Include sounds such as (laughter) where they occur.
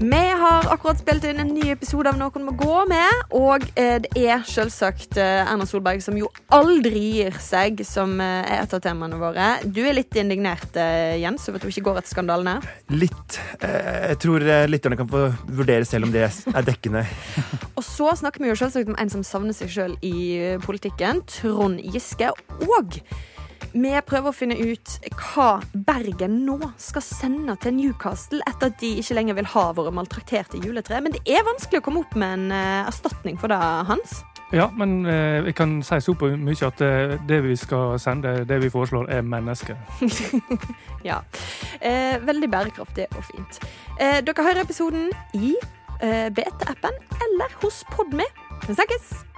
har akkurat spilt inn en ny episode av Noen må gå med. Og eh, det er selvsagt eh, Erna Solberg som jo aldri gir seg, som eh, er et av temaene våre. Du er litt indignert, Jens, over at du ikke går etter skandalene? Litt. Jeg tror lytterne kan få vurdere selv om det er dekkende. (laughs) Og så snakker vi jo selvsagt om en som savner seg sjøl i politikken, Trond Giske. Og vi prøver å finne ut hva Bergen nå skal sende til Newcastle etter at de ikke lenger vil ha våre maltrakterte juletre. Men det er vanskelig å komme opp med en eh, erstatning for det, Hans. Ja, men eh, jeg kan si så mye at eh, det vi skal sende, det vi foreslår, er mennesker. (laughs) Ja. Eh, veldig bærekraftig og fint. Eh, dere hører episoden i eh, BT-appen eller hos Podme. Vi snakkes!